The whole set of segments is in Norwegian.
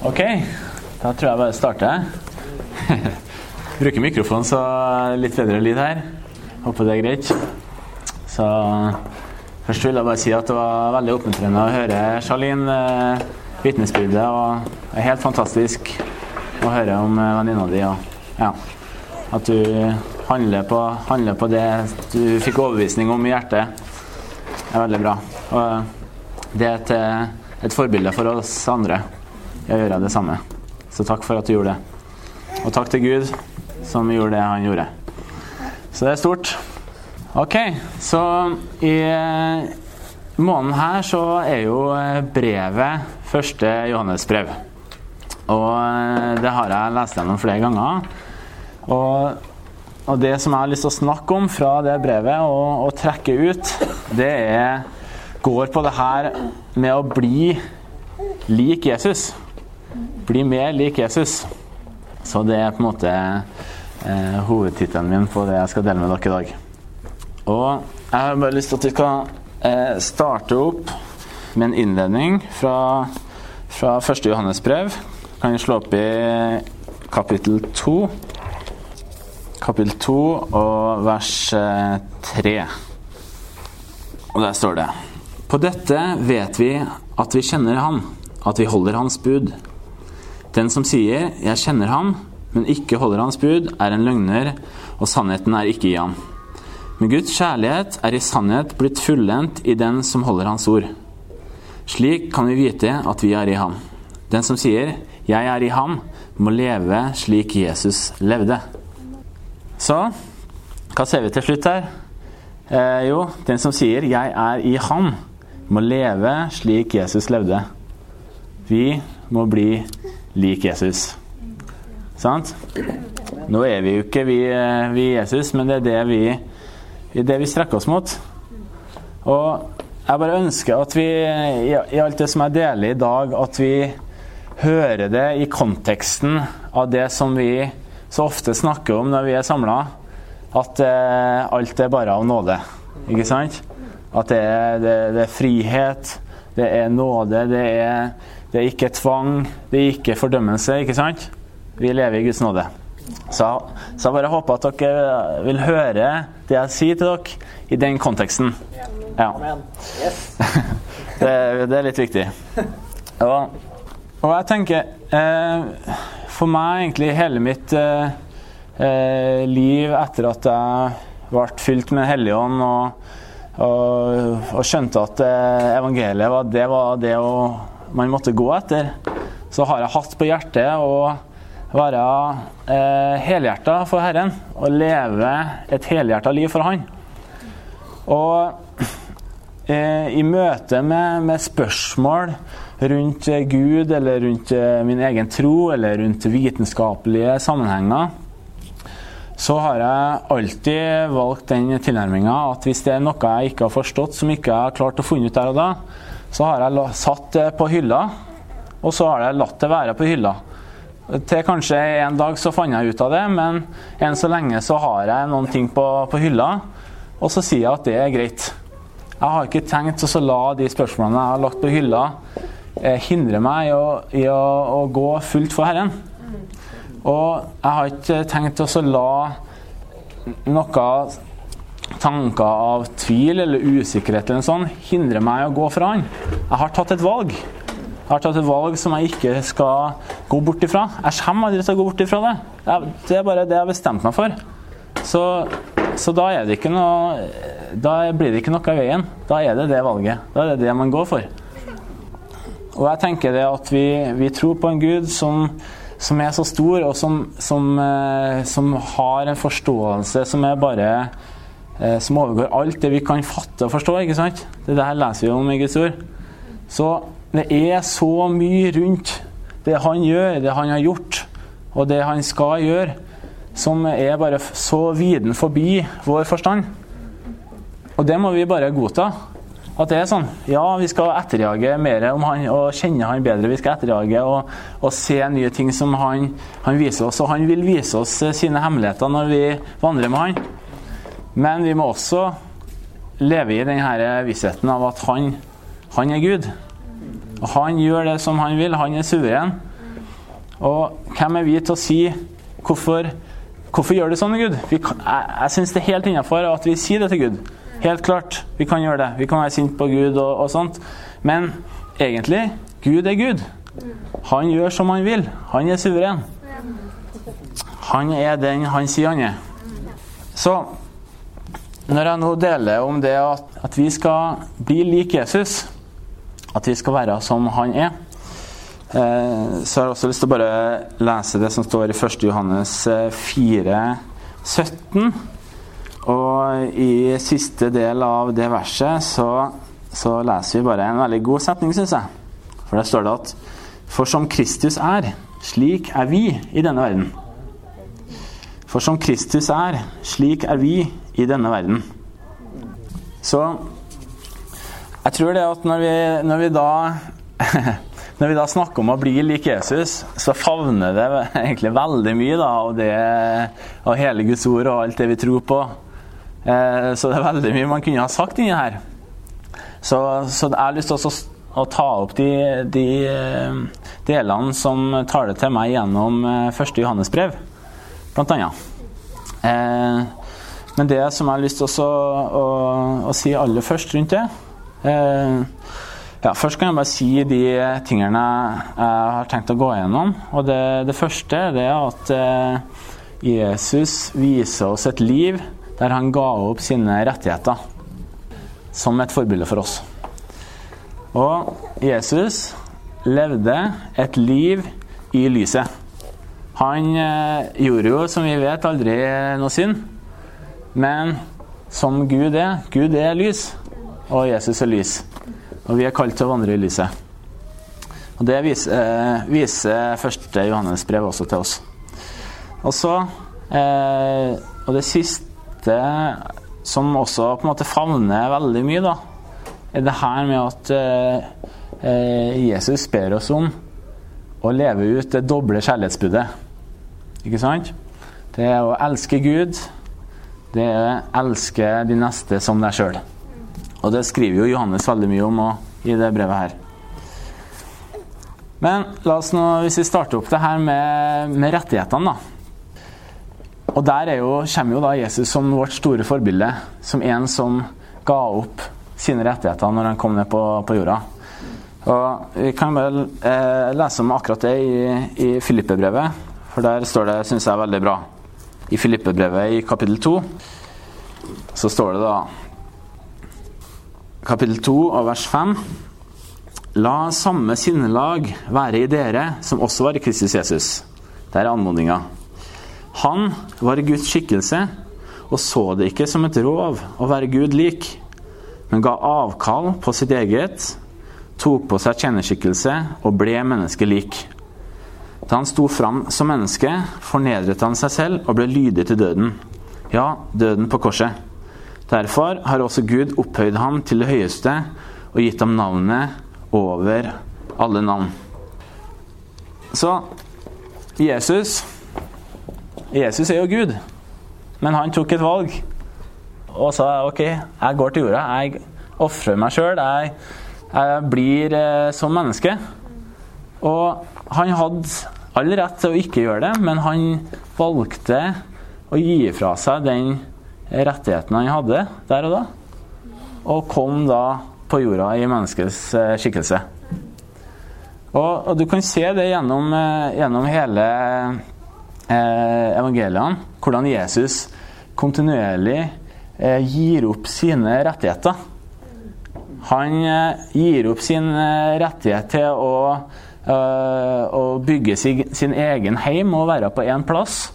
Ok, da tror jeg bare starter. Bruker mikrofonen, så litt bedre lyd her. Håper det er greit. Så først vil jeg bare si at det var veldig oppmuntrende å høre Charlene eh, vitnesbyrdet. Og det er helt fantastisk å høre om eh, venninna di. Og ja, at du handler på, handler på det du fikk overbevisning om i hjertet. Det er veldig bra. Og det er et, et forbilde for oss andre å gjøre det samme. Så takk for at du gjorde det. Og takk til Gud som gjorde det han gjorde. Så det er stort. Ok, så i eh, måneden her så er jo eh, brevet første Johannes-brev. Og eh, det har jeg lest gjennom flere ganger. Og, og, det som jeg har lyst til å snakke om fra det brevet og, og trekke ut, det er, går på det her med å bli lik Jesus. Bli mer lik Jesus. Så det er på en måte eh, hovedtittelen min på det jeg skal dele med dere i dag. Og jeg har bare lyst til at vi skal eh, starte opp med en innledning fra, fra 1. Johannes brev. Kan slå opp i kapittel 2. Kapittel 2 og vers eh, 3. Og der står det På dette vet vi at vi kjenner Han, at vi holder Hans bud. Den som sier 'jeg kjenner ham', men ikke holder hans bud, er en løgner, og sannheten er ikke i ham. Men Guds kjærlighet er i sannhet blitt fullendt i den som holder hans ord. Slik kan vi vite at vi er i ham. Den som sier 'jeg er i ham', må leve slik Jesus levde. Så hva ser vi til slutt her? Eh, jo, den som sier 'jeg er i ham', må leve slik Jesus levde. Vi må bli lik Jesus. Sant? Nå er vi jo ikke vi, vi Jesus, men det er det vi, det vi strekker oss mot. Og jeg bare ønsker at vi, i alt det som jeg deler i dag, at vi hører det i konteksten av det som vi så ofte snakker om når vi er samla. At eh, alt er bare av nåde. Ikke sant? At det er, det, det er frihet, det er nåde, det er det er ikke tvang, det er ikke fordømmelse. ikke sant? Vi lever i Guds nåde. Så, så jeg bare håper at dere vil høre det jeg sier til dere, i den konteksten. Ja. Det, det er litt viktig. Og, og jeg tenker eh, For meg, egentlig, hele mitt eh, eh liv etter at jeg ble fylt med Den hellige ånd og, og, og, skjønte at eh, evangeliet var, det var det å man måtte gå etter, så har jeg hatt på hjertet å være eh, helhjerta for Herren og leve et helhjerta liv for Han. Og eh, i møte med, med, spørsmål rundt Gud eller rundt eh, min egen tro eller rundt vitenskapelige sammenhenger, så har jeg alltid valgt den tilnærminga at hvis det er noe jeg ikke har forstått, som ikke jeg har klart å funne ut der og da, så har jeg satt det på hylla, og så har jeg latt det være på hylla. Til kanskje en dag så fant jeg ut av det, men enn så lenge så har jeg noen ting på, på hylla, og så sier jeg at det er greit. Jeg har ikke tenkt å la de spørsmålene jeg har lagt på hylla, eh, hindre meg i å, i å, å gå fullt for Herren. Og jeg har ikke tenkt å la noe tanker av tvil eller usikkerhet eller sånn, hindrer meg å gå fra han. Jeg har tatt et valg. Jeg har tatt et valg som jeg ikke skal gå bort ifra. Jeg kommer aldri til å gå bort ifra det. Det er bare det jeg har bestemt meg for. Så, så da, noe, da blir det ikke noe i veien. Da er det det valget. Da er det det man går for. Og jeg tenker det at vi, vi tror på en Gud som, som er så stor, og som, som, eh, som har en forståelse som er bare som overgår alt det vi kan fatte og forstå. ikke sant? Det der leser vi om i Guds ord. Så det er så mye rundt det han gjør, det han har gjort, og det han skal gjøre, som er bare så viden forbi vår forstand. Og det må vi bare godta. At det er sånn. Ja, vi skal etterjage mer om han og kjenne han bedre. Vi skal etterjage og, og se nye ting som han, han viser oss. Og han vil vise oss sine hemmeligheter når vi vandrer med han. Men vi må også leve i denne vissheten av at han, han er Gud. Og han gjør det som han vil. Han er suveren. Og hvem er vi til å si hvorfor, hvorfor gjør det sånn med Gud? Kan, jeg jeg syns det er helt innafor at vi sier det til Gud. Helt klart. Vi kan gjøre det. Vi kan være sinte på Gud og, og sånt. Men egentlig Gud er Gud. Han gjør som han vil. Han er suveren. Han er den han sier han er. Så når jeg nå deler om det at, at vi skal bli lik Jesus, at vi skal være som han er, eh, så har jeg også lyst til å bare lese det som står i 1. Johannes 4, eh, 17. Og i siste del av det verset så, så leser vi bare en veldig god setning, syns jeg. For der står det at For som Kristus er, slik er vi i denne verden. For som Kristus er, slik er vi i denne verden. Så jeg tror det at når vi, når vi da når vi da snakker om å bli lik Jesus, så favner det egentlig veldig mye da, av, det, av hele Guds ord og alt det vi tror på. Eh, så det er veldig mye man kunne ha sagt inni her. Så, så jeg har lyst til å, å ta opp de, de, eh, delene som taler til meg gjennom 1. Johannes brev, blant annet. Men det som jeg har lyst til å, å, å si aller først rundt det ja, Først kan jeg bare si de tingene jeg har tenkt å gå gjennom. Og det, det første det er at Jesus viser oss et liv der han ga opp sine rettigheter som et forbilde for oss. Og Jesus levde et liv i lyset. Han eh, gjorde jo, som vi vet, aldri noe synd. Men som Gud er Gud er lys, og Jesus er lys. Og vi er kalt til å vandre i lyset. Og Det viser, eh, viser første Johannes brev også til oss. Og så, eh, og det siste som også på en måte favner veldig mye, da, er det her med at eh, Jesus ber oss om å leve ut det doble kjærlighetsbudet. Ikke sant? Det er å elske Gud. Det er elske de neste som deg sjøl. Og det skriver jo Johannes veldig mye om i det brevet her. Men la oss nå, hvis vi starter opp det her med, med rettighetene, da. Og der jo, kommer jo da Jesus som vårt store forbilde, som en som ga opp sine rettigheter når han kom ned på, på jorda. Og Vi kan vel eh, lese om akkurat det i, i Filippebrevet, for der står det, syns jeg, veldig bra. I Filippebrevet i kapittel 2 så står det da Kapittel 2 og vers 5. La samme sinnelag være i dere som også var i Kristus Jesus. Det er anmodninga. Han var i Guds skikkelse og så det ikke som et rov å være Gud lik, men ga avkall på sitt eget, tok på seg kjenneskikkelse og ble menneskelik. Da han sto fram som menneske, fornedret han seg selv og ble lydig til døden. Ja, døden på korset. Derfor har også Gud opphøyd ham til det høyeste og gitt ham navnet over alle navn. Så Jesus Jesus er jo Gud, men han tok et valg og sa OK, jeg går til jorda. Jeg ofrer meg sjøl. Jeg, jeg, blir eh, som menneske. Og han hadde all rett til å ikke gjøre det, men han valgte å gi fra seg den rettigheten han hadde der og da, og kom da på jorda i menneskets eh, skikkelse. Og, og du kan se det gjennom, eh, gjennom hele eh, evangeliene hvordan Jesus kontinuerlig eh, gir opp sine rettigheter. Han eh, gir opp sin eh, rettighet til å, å bygge sin, egen heim og være på én plass.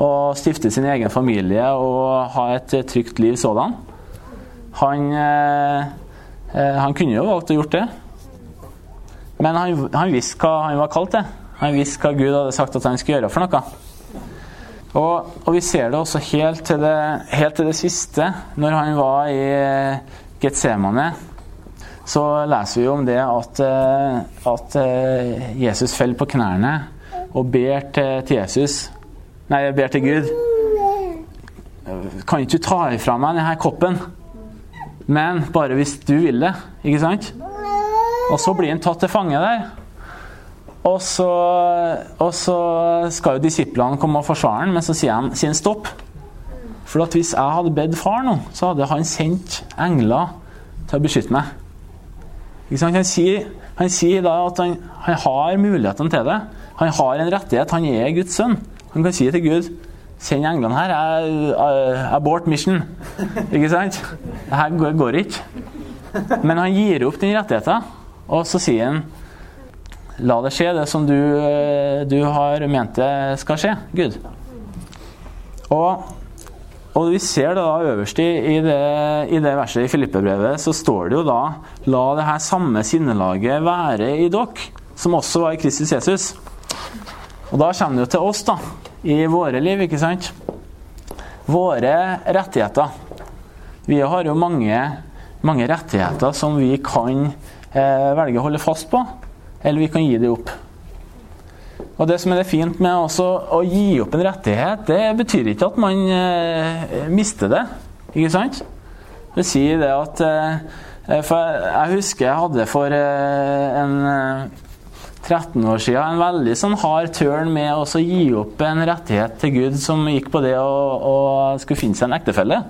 Og stifte sin egen familie og ha et trygt liv sådan. Han, eh, han kunne jo valgt å gjort det. Men han, han visste hva han var kalt til. Han visste hva Gud hadde sagt at han skulle gjøre for noe. Og, og, vi ser det også helt til det, helt til det siste, når han var i Getsemane. Så leser vi om det at, eh, at eh, Jesus faller på knærne og ber til, Jesus Nei, ber til Gud. Kan ikke du ta ifra meg denne koppen? Men bare hvis du vil det. Ikke sant? Og så blir han tatt til fange der. og så, og så skal jo disiplene komme og forsvare ham, men så sier han, sier han stopp. For hvis jeg hadde bedt far nå, så hadde han sendt engler til å beskytte meg. Han sier, han sier, da at han, han har mulighetene til det. Han har en rettighet. Han er Guds sønn. Han kan si til Gud Send englene her. Jeg, abort mission. Ikke sant? Det her går ikke. Men han gir opp den rettigheten, og så sier han La det skje, det som du, eh, du har ment det skal skje, Gud. Og, og vi ser det da øverst i, det, i det verset i Filippebrevet, så står det jo da La det her samme sinnelaget være i dere, som også var i Kristus Jesus. Og da kommer det jo til oss, da, i våre liv, ikke sant? Våre rettigheter. Vi har jo mange, mange rettigheter som vi kan eh, velge å holde fast på eller vi kan gi det opp. Og Det som er det fint med å gi opp en rettighet, det betyr ikke at man eh, mister det. Ikke sant? Det sier det at eh, For jeg husker jeg hadde for eh, en 13 år siden en veldig sånn hard tørn med å gi opp en rettighet til Gud som gikk på det å, skulle finne seg en ektefelle.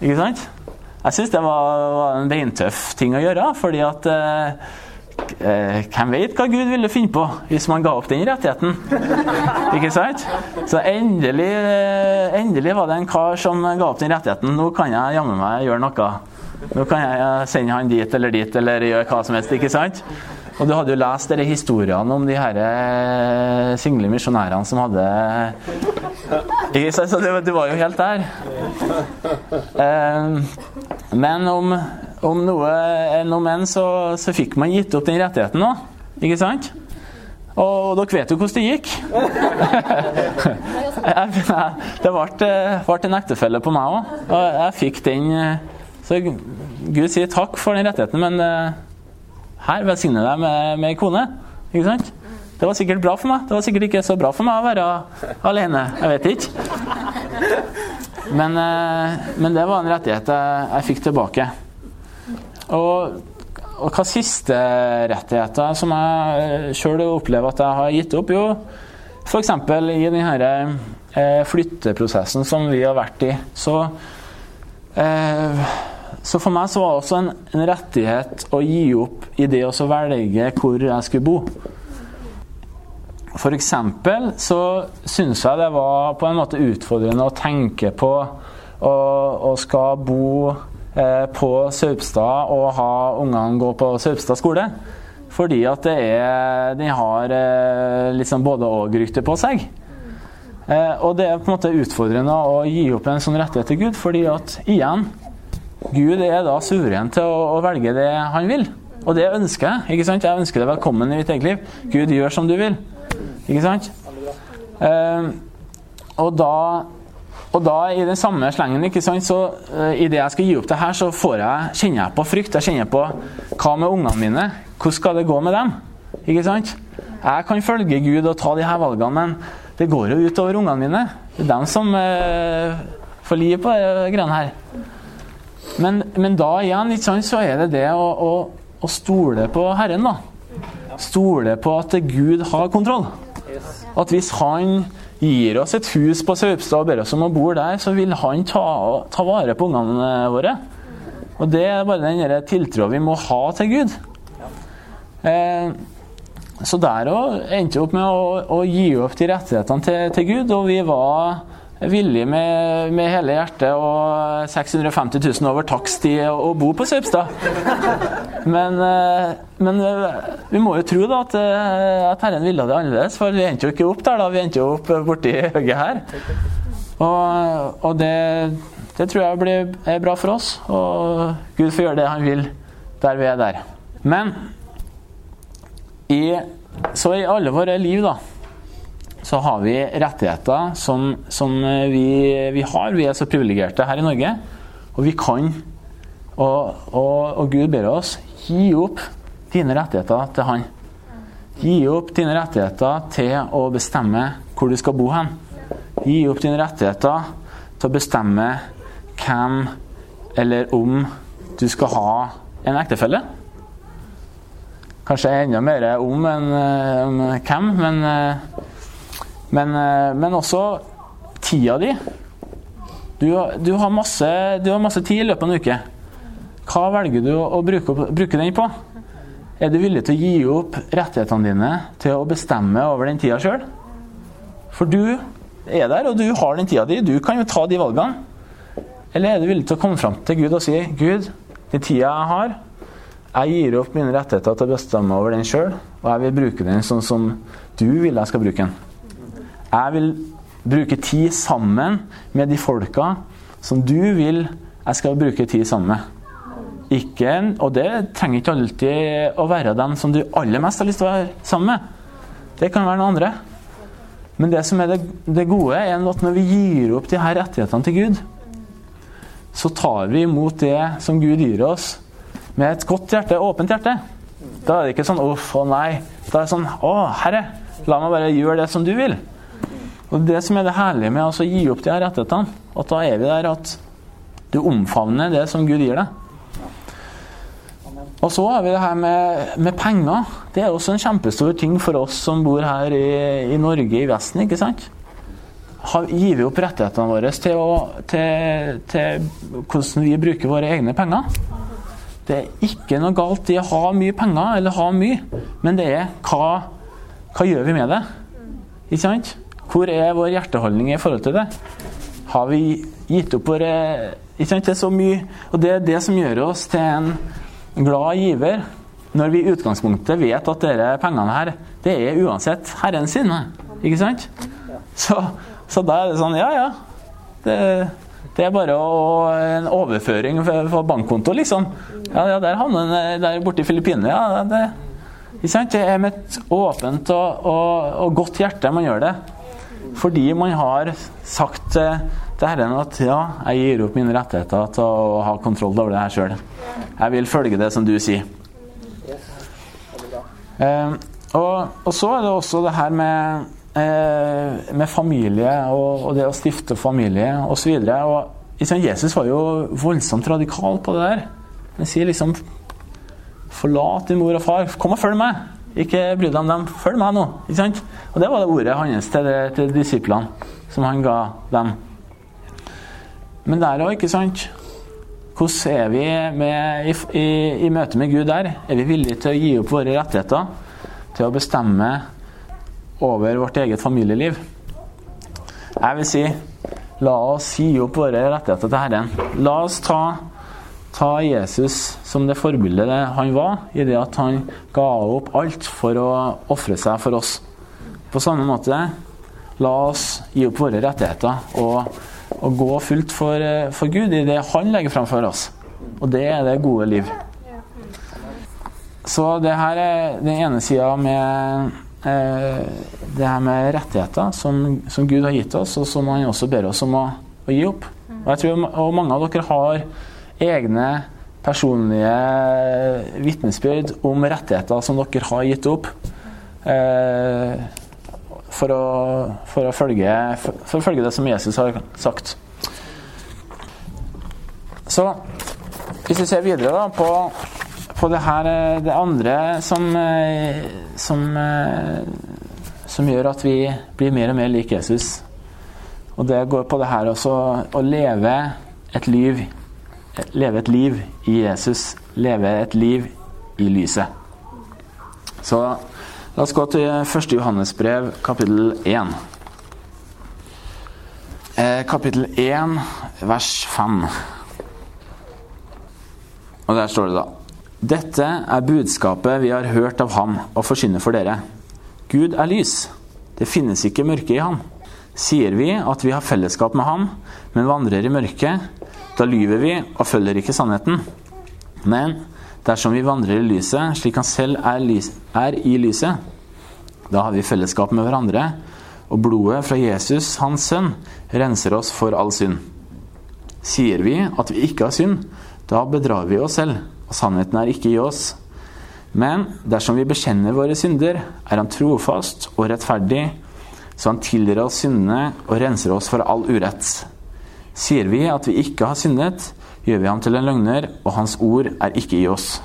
Ikke sant? Jeg syns det var, var, en beintøff ting å gjøre, fordi at eh, Eh, hvem vet hva Gud ville finne på hvis man ga opp den rettigheten? Ikke sant? Så endelig, eh, endelig var det en kar som ga opp den rettigheten. Nå kan jeg jammen meg gjøre noe. Nå kan jeg sende han dit eller dit eller gjøre hva som helst. ikke sant? Og du hadde jo lest dere historiene om de her eh, single misjonærene som hadde Ikke sant? Så du var jo helt der. Men om om noe om menn, så, så, fikk man gitt opp den rettigheten nå. Ikke sant? Og dere vet jo hvordan det gikk. det ble, ble en ektefelle på meg òg, og jeg fikk den Så Gud sier takk for den rettigheten, men eh, her velsigner deg med, med kone. Ikke sant? Det var sikkert bra for meg. Det var sikkert ikke så bra for meg å være alene. Jeg vet ikke. Men, eh, men det var en rettighet jeg, jeg fikk tilbake. Og, og hva siste rettigheter som jeg sjøl opplever at jeg har gitt opp? Jo, f.eks. i denne eh, flytteprosessen som vi har vært i, så eh, så for meg så var det også en, en rettighet å gi opp i det å velge hvor jeg skulle bo. Eksempel så syns jeg det var på en måte utfordrende å tenke på å skal bo Eh, på Saupstad og ha ungene gå på Saupstad skole. Fordi at det er, de har eh, liksom både og-rykte på seg. Eh, og det er på en måte utfordrende å gi opp en sånn rettighet til Gud, fordi at igjen Gud er da suveren til å, å velge det han vil. Og det ønsker jeg. ikke sant? Jeg ønsker deg velkommen i mitt eget liv. Gud gjør som du vil. Ikke sant? Eh, og da og da, i den samme slengen, ikke sant, så uh, i det jeg skal gi opp det her, så får jeg, kjenner jeg på frykt. Jeg kjenner på hva med ungene mine? Hvordan skal det gå med dem? Ikke sant? Jeg kan følge Gud og ta de her valgene, men det går jo ut over ungene mine. Det er dem som uh, får liv på de greiene her. Men, men, da igjen ikke sant, så er det det å, å, å stole på Herren, da. Stole på at Gud har kontroll. At hvis Han gir oss et hus på Saupstad og ber oss om å bo der, så vil han ta, ta vare på ungene våre. Og det er bare den tiltroa vi må ha til Gud. Eh, så der òg endte vi opp med å, å, gi opp de rettighetene til, til Gud, og vi var villige med, med, hele hjertet og 650 000 over takst i å bo på Saupstad. Men, eh, men, eh, vi må jo tro da at, eh, at Herren ville det annerledes, for vi endte jo ikke opp der. da, Vi endte jo opp borti høyet her. Og, og det, det, tror jeg blir, er bra for oss. Og Gud får gjøre det han vil der vi er der. Men i, så i alle våre liv, da så har vi rettigheter som, som vi, vi, har. Vi er så privilegerte her i Norge. Og vi kan. Og, og, og, Gud ber oss gi opp dine rettigheter til Han. Gi opp dine rettigheter til å bestemme hvor du skal bo hen. Gi opp dine rettigheter til å bestemme hvem eller om du skal ha en ektefelle. kanskje enda mer om enn hvem, men, men, men også tida di. Du, du, har masse, du, har masse, tid i løpet av en uke. Hva velger du å bruke, bruke den på? Er du villig til å gi opp rettighetene dine til å bestemme over den tida sjøl? For du er der, og du har den tida di. Du kan jo ta de valgene. Eller er du villig til å komme fram til Gud og si Gud, den tida jeg har, jeg gir opp mine rettigheter til å bestemme over den sjøl, og jeg vil bruke den sånn som du vil jeg skal bruke den. Jeg vil bruke tid sammen med de folka som du vil jeg skal bruke tid sammen med. Ikke, og det trenger ikke alltid å være dem som du aller mest har lyst til å være sammen med. Det kan være noen andre. Men det som er det, det gode, er at når vi gir opp de her rettighetene til Gud, så tar vi imot det som Gud gir oss, med et godt hjerte, åpent hjerte. Da er det ikke sånn 'uff å nei'. Da er det sånn 'Å, Herre, la meg bare gjøre det som du vil'. Og Det som er det herlige med å gi opp de her rettighetene, at da er vi der at du omfavner det som Gud gir deg. Og så har vi det her med, med, penger. Det er også en kjempestor ting for oss som bor her i, i Norge, i Vesten. ikke sant? Har, gir vi opp rettighetene våre til, å, til, til, hvordan vi bruker våre egne penger? Det er ikke noe galt i å ha mye penger, eller ha mye, men det er hva, hva gjør vi med det? Ikke sant? Hvor er vår hjerteholdning i forhold til det? Har vi gitt opp våre ikke sant? Det er så mye, og det er det som gjør oss til en glad giver når vi i utgangspunktet vet at disse pengene her, det er uansett Herren sine. Ikke sant? Så, så da er det sånn Ja, ja. Det, det er bare å, en overføring fra bankkonto, liksom. Ja, ja der havner den der borte i Filippinene. Ja, det, sant? det er med et åpent og, og, og, godt hjerte man gjør det. Fordi man har sagt til Herren at ja, jeg gir opp mine rettigheter til å ha kontroll over det her sjøl. Jeg vil følge det som du sier. Eh, og, og, så er det også det her med, eh, med familie og, og, det å stifte familie osv. Jesus var jo voldsomt radikal på det der. Han sier liksom Forlat din mor og far. Kom og følg meg! Ikke bry deg om dem. Følg meg nå. Ikke sant? Og det var det ordet hans til, det, til disiplene som han ga dem. Men der òg, ikke sant? Hvordan er vi med, i, i, i møte med Gud der? Er vi villige til å gi opp våre rettigheter? Til å bestemme over vårt eget familieliv? Jeg vil si la oss gi opp våre rettigheter til Herren. La oss ta, ta Jesus som det forbildet han var, i det at han ga opp alt for å ofre seg for oss. På samme måte, la oss gi opp våre rettigheter og og gå fullt for, for, Gud i det Han legger fram for oss. Og det er det gode liv. Så det her er den ene sida med eh, det her med rettigheter som, som, Gud har gitt oss, og som Han også ber oss om å, å gi opp. Og jeg tror og mange av dere har egne personlige vitnesbyrd om rettigheter som dere har gitt opp. Eh, for å, for å, følge, for, for å følge det som Jesus har sagt. Så hvis vi ser videre da, på, på det her det andre som, som, som gjør at vi blir mer og mer lik Jesus, og det går på det her også å leve et liv Leve et liv i Jesus. Leve et liv i lyset. Så La oss gå til 1. Johannes brev, kapittel 1. Eh, kapittel 1, vers 5. Og der står det da Dette er budskapet vi har hørt av ham og forsyner for dere. Gud er lys. Det finnes ikke mørke i ham. Sier vi at vi har fellesskap med ham, men vandrer i mørket, da lyver vi og følger ikke sannheten. Men Dersom vi vandrer i lyset, slik han selv er, lys, er, i lyset, da har vi fellesskap med hverandre, og blodet fra Jesus, hans sønn, renser oss for all synd. Sier vi at vi ikke har synd, da bedrar vi oss selv, og sannheten er ikke i oss. Men dersom vi bekjenner våre synder, er Han trofast og rettferdig, så Han tilgir oss syndene og renser oss for all urett. Sier vi at vi ikke har syndet, gjør vi ham til en løgner, og hans ord er ikke i oss.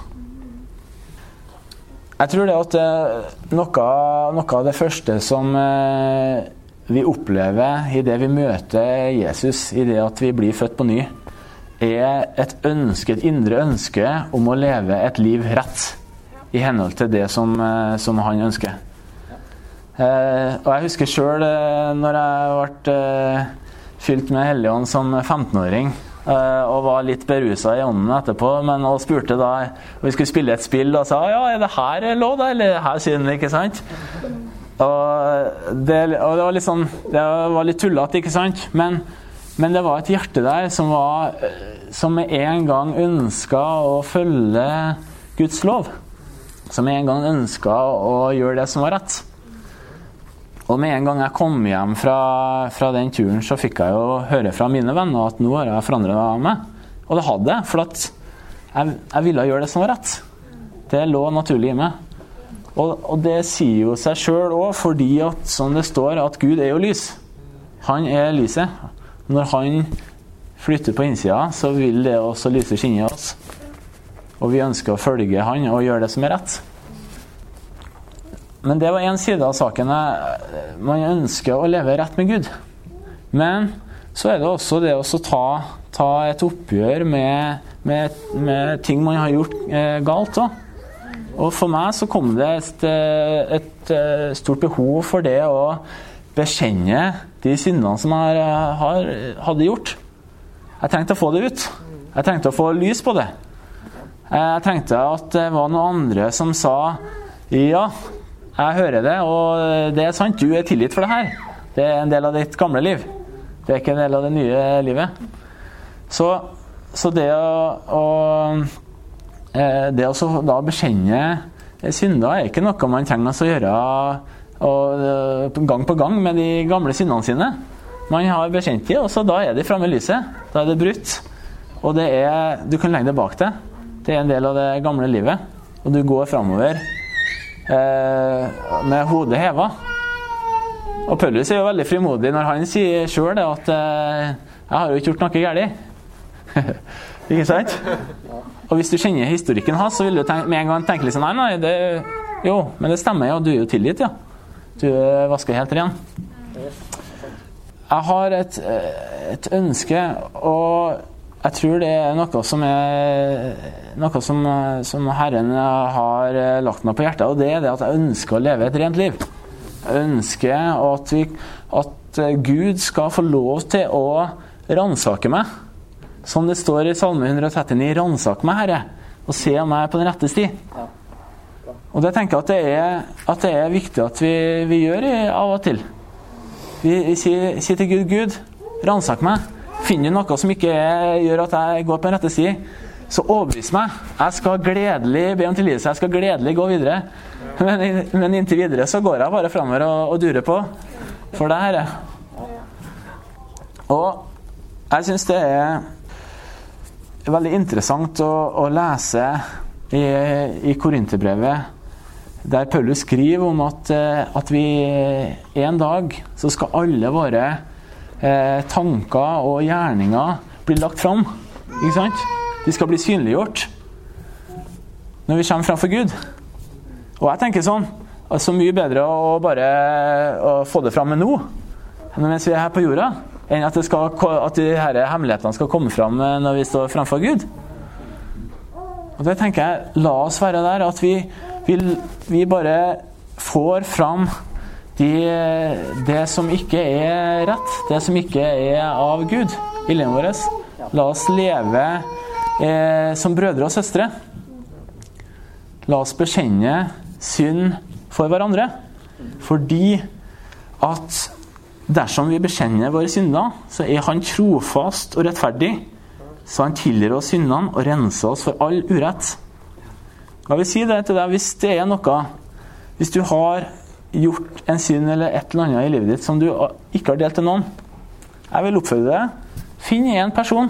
Jeg tror det at noe, noe av det første som vi opplever i det vi møter Jesus, i det at vi blir født på ny, er et ønske, et indre ønske om å leve et liv rett i henhold til det som, som han ønsker. Eh, og jeg husker sjøl eh, når jeg ble eh, fylt med Helligånd som 15-åring eh, og var litt berusa i ånden etterpå, men og spurte da og vi skulle spille et spill og sa ja, er det her lov, da? Eller her synd, ikke sant? Og det, og det var litt sånn Det var litt tullete, ikke sant? Men, men, det var et hjerte der som var Som med en gang ønska å følge Guds lov. Som med en gang ønska å gjøre det som var rett. Og med en gang jeg kom hjem fra, fra, den turen, så fikk jeg jo høre fra mine venner at nå har jeg forandra meg. Og det hadde jeg, for at jeg, jeg, ville gjøre det som var rett. Det lå naturlig i meg. Og, og det sier jo seg sjøl òg, fordi at som det står, at Gud er jo lys. Han er lyset. Når han flytter på innsida, så vil det også lyse skinne i oss. Og vi ønsker å følge han og gjøre det som er rett. Men det var én side av saken. Man ønsker å leve rett med Gud. Men så er det også det å ta, ta, et oppgjør med, med, med, ting man har gjort eh, galt Da. Og for meg så kom det et, eh, et, eh, stort behov for det å bekjenne de syndene som jeg har, hadde gjort. Jeg trengte å få det ut. Jeg trengte å få lys på det. Jeg trengte at det var noen andre som sa ja, jeg hører det, og det er sant. Du er tilgitt for det her. Det er en del av ditt gamle liv. Det er ikke en del av det nye livet. Så, så det å, å eh, Det å da bekjenne synder er ikke noe man trenger å gjøre og, eh, gang på gang med de gamle syndene sine. Man har bekjent dem, og så da er de framme i lyset. Da er det brutt. Og det er, du kan legge det bak deg. Det er en del av det gamle livet. Og du går framover med hodet heva. Og Paulus er jo veldig frimodig når han sier sjøl at eh, 'Jeg har jo ikke gjort noe galt'. ikke sant? Og hvis du kjenner historikken hans, så vil du tenke, med en gang tenke litt sånn Nei, nei, det, jo, men det stemmer jo. Du er jo tilgitt, ja. Du er vaska helt ren. Jeg har et, et ønske, og jeg tror det er noe som er noe som, som, Herren har lagt meg på hjertet, og det er det at jeg ønsker å leve et rent liv. Jeg ønsker at, vi, at Gud skal få lov til å ransake meg. Som det står i Salme 139, 'Ransak meg, Herre, og se om jeg er på den rette sti'. Og det tenker jeg at det er, at det er viktig at vi, vi gjør av og til. Vi, vi sier, sier til Gud 'Gud, ransak meg'. Finner noe som ikke gjør at jeg går på en rette sti, så overbevis meg. Jeg skal gledelig be om tilgivelse. Jeg skal gledelig gå videre. Men, men, inntil videre så går jeg bare framover og, og durer på. For det her er Og jeg syns det er veldig interessant å, å lese i, i Korinterbrevet der Paulus skriver om at, at vi en dag så skal alle våre eh, tanker og gjerninger blir lagt fram. Ikke sant? De skal bli synliggjort når vi kommer framfor Gud. Og jeg tenker sånn Så mye bedre å bare å få det fram nå, mens vi er her på jorda, enn at, skal, at de her hemmelighetene skal komme fram eh, når vi står framfor Gud. Og det tenker jeg, La oss være der at vi, vi, vi bare får fram de, det som ikke er rett, det som ikke er av Gud i livet vårt. La oss leve eh, som brødre og søstre. La oss bekjenne synd for hverandre. Fordi at dersom vi bekjenner våre synder, så er Han trofast og rettferdig. Så Han tilgir oss syndene og renser oss for all urett. Jeg vil si det til deg hvis det er noe Hvis du har gjort en synd eller et eller annet i livet ditt som du ikke har delt til noen. Jeg vil oppfordre deg. Finn én person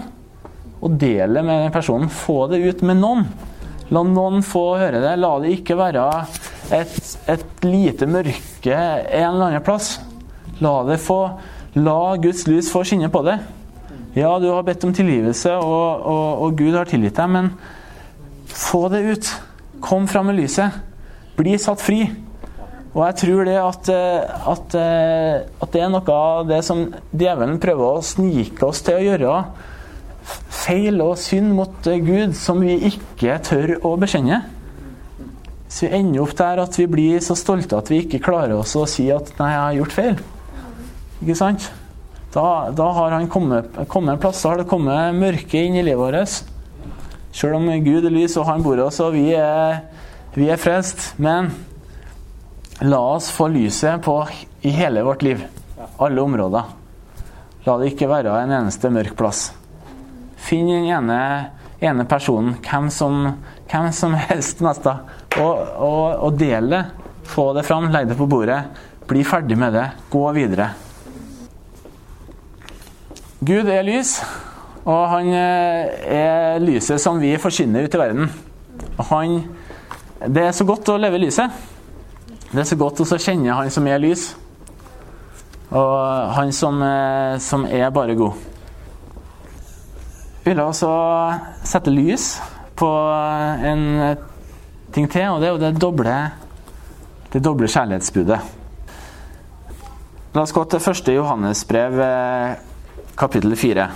og del det med den personen. Få det ut med noen. La noen få høre det. La det ikke være et, et lite mørke en eller annen plass. La, det få, la Guds lys få skinne på det. Ja, du har bedt om tilgivelse, og, og, og Gud har tilgitt deg, men få det ut. Kom fram med lyset. bli satt fri. Og jeg tror det at, eh, at, eh, at, det er noe av det som djevelen prøver å snike oss til å gjøre. Feil og synd mot Gud som vi ikke tør å bekjenne. Så vi ender opp der at vi blir så stolte at vi ikke klarer oss å si at 'nei, jeg har gjort feil'. Ikke sant? Da, da har han kommet, kommet en plass, da har det kommet mørke inn i livet vårt. Selv om Gud er lys og han bor i oss, og vi er, vi er frelst. Men La oss få lyset på i hele vårt liv. Alle områder. La det ikke være en eneste mørk plass. Finn den ene, ene personen, hvem som, hvem som helst mest, og, og, og del det. Få det fram, legg det på bordet. Bli ferdig med det. Gå videre. Gud er lys, og han eh, er lyset som vi forsyner ut i verden. Han, det er så godt å leve i lyset. Det er så godt å kjenne han som er lys, og han som, eh, som er bare god. Vi vil også sette lys på en ting til, og det er jo det doble, det doble kjærlighetsbudet. La oss gå til første Johannesbrev, eh, kapittel 4.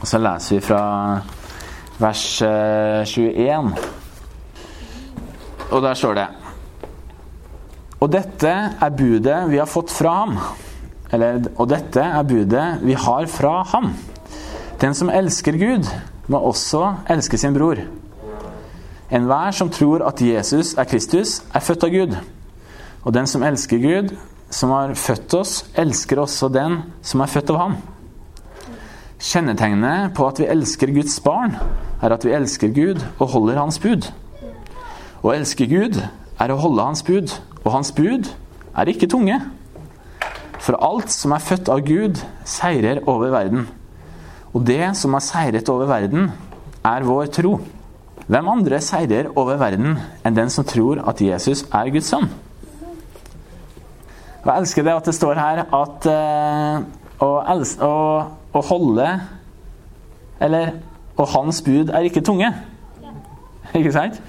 Og så leser vi fra vers 21. Eh, og der står det og dette er budet vi har fått fra ham. Eller, og dette er budet vi har fra ham. Den som elsker Gud, må også elske sin bror. Enhver som tror at Jesus er Kristus, er født av Gud. Og den som elsker Gud, som har født oss, elsker også den som er født av ham. Kjennetegnet på at vi elsker Guds barn, er at vi elsker Gud og holder Hans bud. Å elske Gud er å holde Hans bud, og hans bud er ikke tunge. For alt som er født av Gud, seirer over verden. Og det som har seiret over verden, er vår tro. Hvem andre seirer over verden enn den som tror at Jesus er Guds sønn? Og jeg elsker det at det står her at uh, å, å, å, holde Eller Og hans bud er ikke tunge. Ikke sant?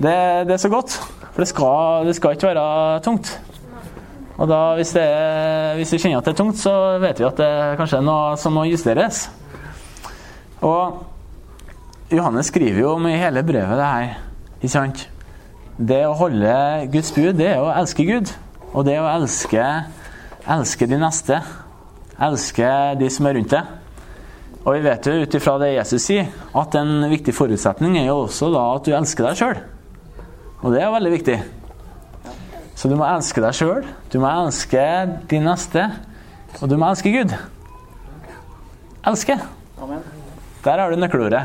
Det, det er så godt. For det skal, det skal ikke være tungt. Og da, hvis, det, hvis, vi kjenner at det er tungt, så vet vi at det kanskje er noe som må justeres. Og Johannes skriver jo om i hele brevet det her. Ikke sant? Det å holde Guds bud, det er å elske Gud. Og det å elske, elske de neste. Elske de som er rundt deg. Og vi vet jo ut ifra det Jesus sier, at en viktig forutsetning er jo også da at du elsker deg sjøl. Og det er veldig viktig. Så du må elske deg sjøl, du må elske din neste, og du må elske Gud. Elske. Der har du nøkkelordet.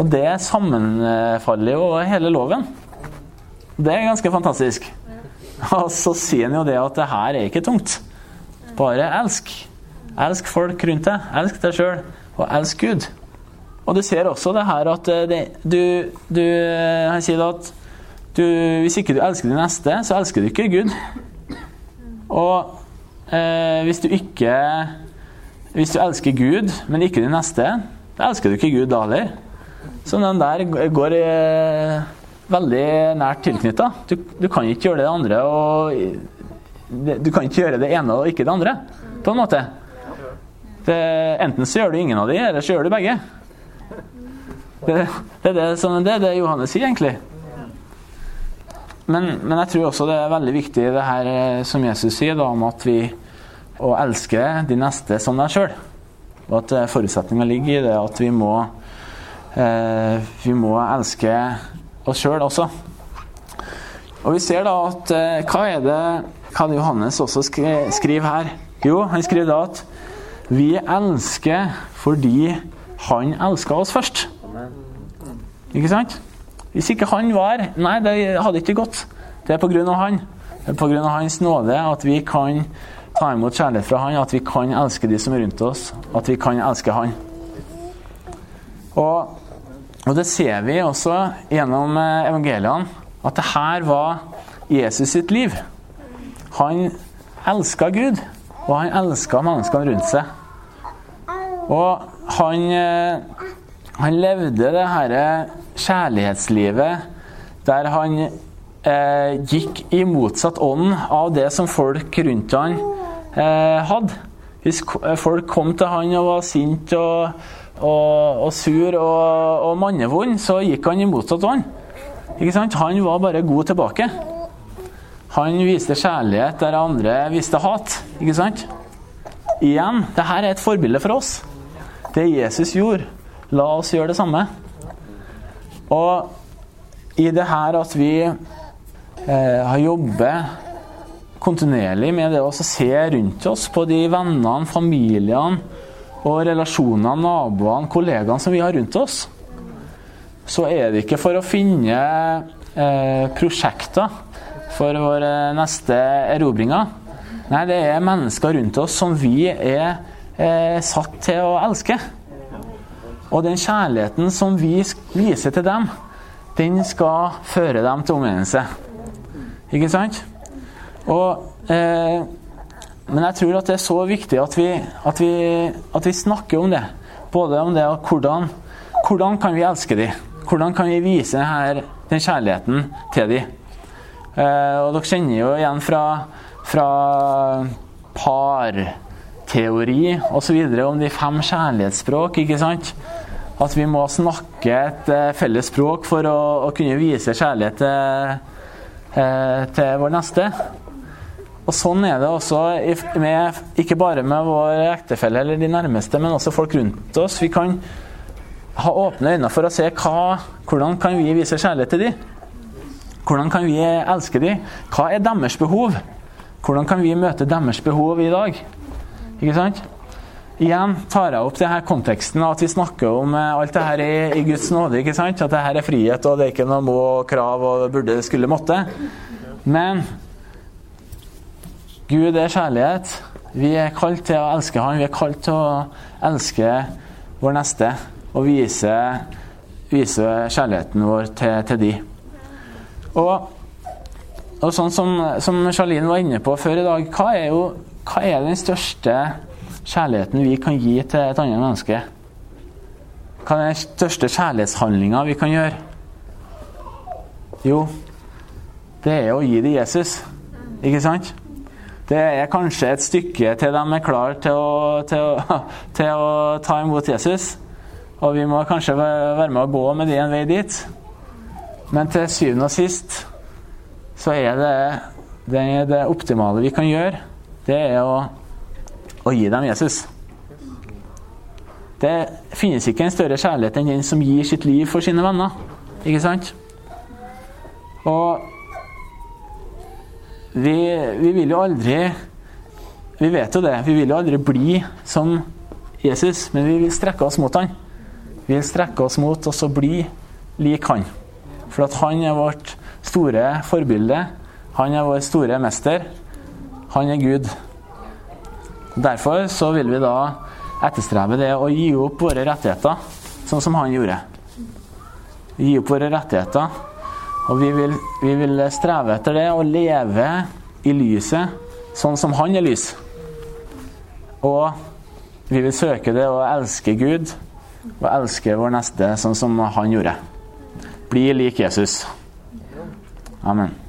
Og det sammenfaller jo hele loven. Det er ganske fantastisk. Og så sier han jo det at det her er ikke tungt. Bare elsk. Elsk folk rundt deg. Elsk deg sjøl, og elsk Gud. Og du ser også det her at det, du, du Han sier at du, hvis ikke du elsker din neste, så elsker du ikke Gud. Og eh, hvis du ikke Hvis du elsker Gud, men ikke din neste, da elsker du ikke Gud da heller. Så den der går eh, veldig nært tilknytta. Du, du, kan ikke gjøre det andre og Du kan ikke gjøre det ene og ikke det andre, på en måte. Det, enten så gjør du ingen av de, eller så gjør du begge. Det, det, er det, det, er det Johannes sier, egentlig. Men, men, jeg tror også det er veldig viktig det her eh, som Jesus sier, da, om at vi å elske de neste som deg sjøl. Og at eh, forutsetninga ligger i det at vi må, eh, vi må elske oss sjøl også. Og vi ser da at eh, hva er det hva det Johannes også skriver her? Jo, han skriver da at vi elsker fordi han elska oss først. Ikke sant? Hvis ikke han var Nei, det hadde ikke gått. Det er pga. han. Det er pga. hans nåde at vi kan ta imot kjærlighet fra han, at vi kan elske de som er rundt oss, at vi kan elske han. Og, og det ser vi også gjennom eh, evangeliene, at det her var Jesus sitt liv. Han elska Gud, og han elska menneskene rundt seg. Og han, eh, han levde det herre kjærlighetslivet der han eh, gikk i motsatt ånd av det som folk rundt han eh, hadde. Hvis folk kom til han og var sint og, og, og sur og, og mannevond, så gikk han i motsatt ånd. Ikke sant? Han var bare god tilbake. Han viste kjærlighet der andre viste hat. Ikke sant? Igjen, dette er et forbilde for oss. Det Jesus gjorde, la oss gjøre det samme. Og i det her at vi eh, har jobbet kontinuerlig med det å se rundt oss på de vennene, familiene og relasjonene, naboene, kollegaene som vi har rundt oss, så er det ikke for å finne eh, prosjekter for våre neste erobringer. Nei, det er mennesker rundt oss som vi er eh, satt til å elske. Og den kjærligheten som vi viser til dem, den skal føre dem til omvendelse. Ikke sant? Og, eh, men jeg tror at det er så viktig at vi, at vi, at vi snakker om det. Både om det og hvordan, hvordan kan vi elske dem? Hvordan kan vi vise denne, den kjærligheten til dem? Eh, og dere kjenner jo igjen fra, fra parteori osv. om de fem kjærlighetsspråk. ikke sant? At vi må snakke et eh, felles språk for å, å kunne vise kjærlighet til, eh, til vår neste. Og Sånn er det også med, ikke bare med vår ektefelle eller de nærmeste, men også folk rundt oss. Vi kan ha åpne øyne for å se hva, hvordan kan vi vise kjærlighet til dem. Hvordan kan vi elske dem? Hva er deres behov? Hvordan kan vi møte deres behov i dag? Ikke sant? Igjen tar jeg opp denne konteksten at vi snakker om eh, alt det her i, i Guds nåde. ikke sant? At det her er frihet, og det er ikke noe må og krav og burde, skulle, måtte. Men Gud er kjærlighet. Vi er kalt til å elske Han. Vi er kalt til å elske vår neste og vise, vise kjærligheten vår til, til de. Og, og sånn som, som Charlene var inne på før i dag, hva er, jo, hva er den største kjærligheten vi kan gi til et annet menneske? Hva er den største kjærlighetshandlinga vi kan gjøre? Jo, det er å gi det Jesus. Ikke sant? Det er kanskje et stykke til de er klare til å, til til å ta imot Jesus. Og vi må kanskje være med å gå med de en vei dit. Men til syvende og sist så er det det, det optimale vi kan gjøre, det er å og gi dem Jesus. Det finnes ikke en større kjærlighet enn den som gir sitt liv for sine venner. Ikke sant? Og vi, vi vil jo aldri Vi vet jo det. Vi vil jo aldri bli som Jesus, men vi vil strekke oss mot han. Vi vil strekke oss mot og så bli lik han. For at han er vårt store forbilde. Han er vår store mester. Han er Gud. Derfor så vil vi da etterstrebe det å gi opp våre rettigheter, sånn som han gjorde. Gi opp våre rettigheter. Og vi vil, vi vil streve etter det å leve i lyset sånn som han er lys. Og vi vil søke det å elske Gud og elske vår neste sånn som han gjorde. Bli lik Jesus. Amen.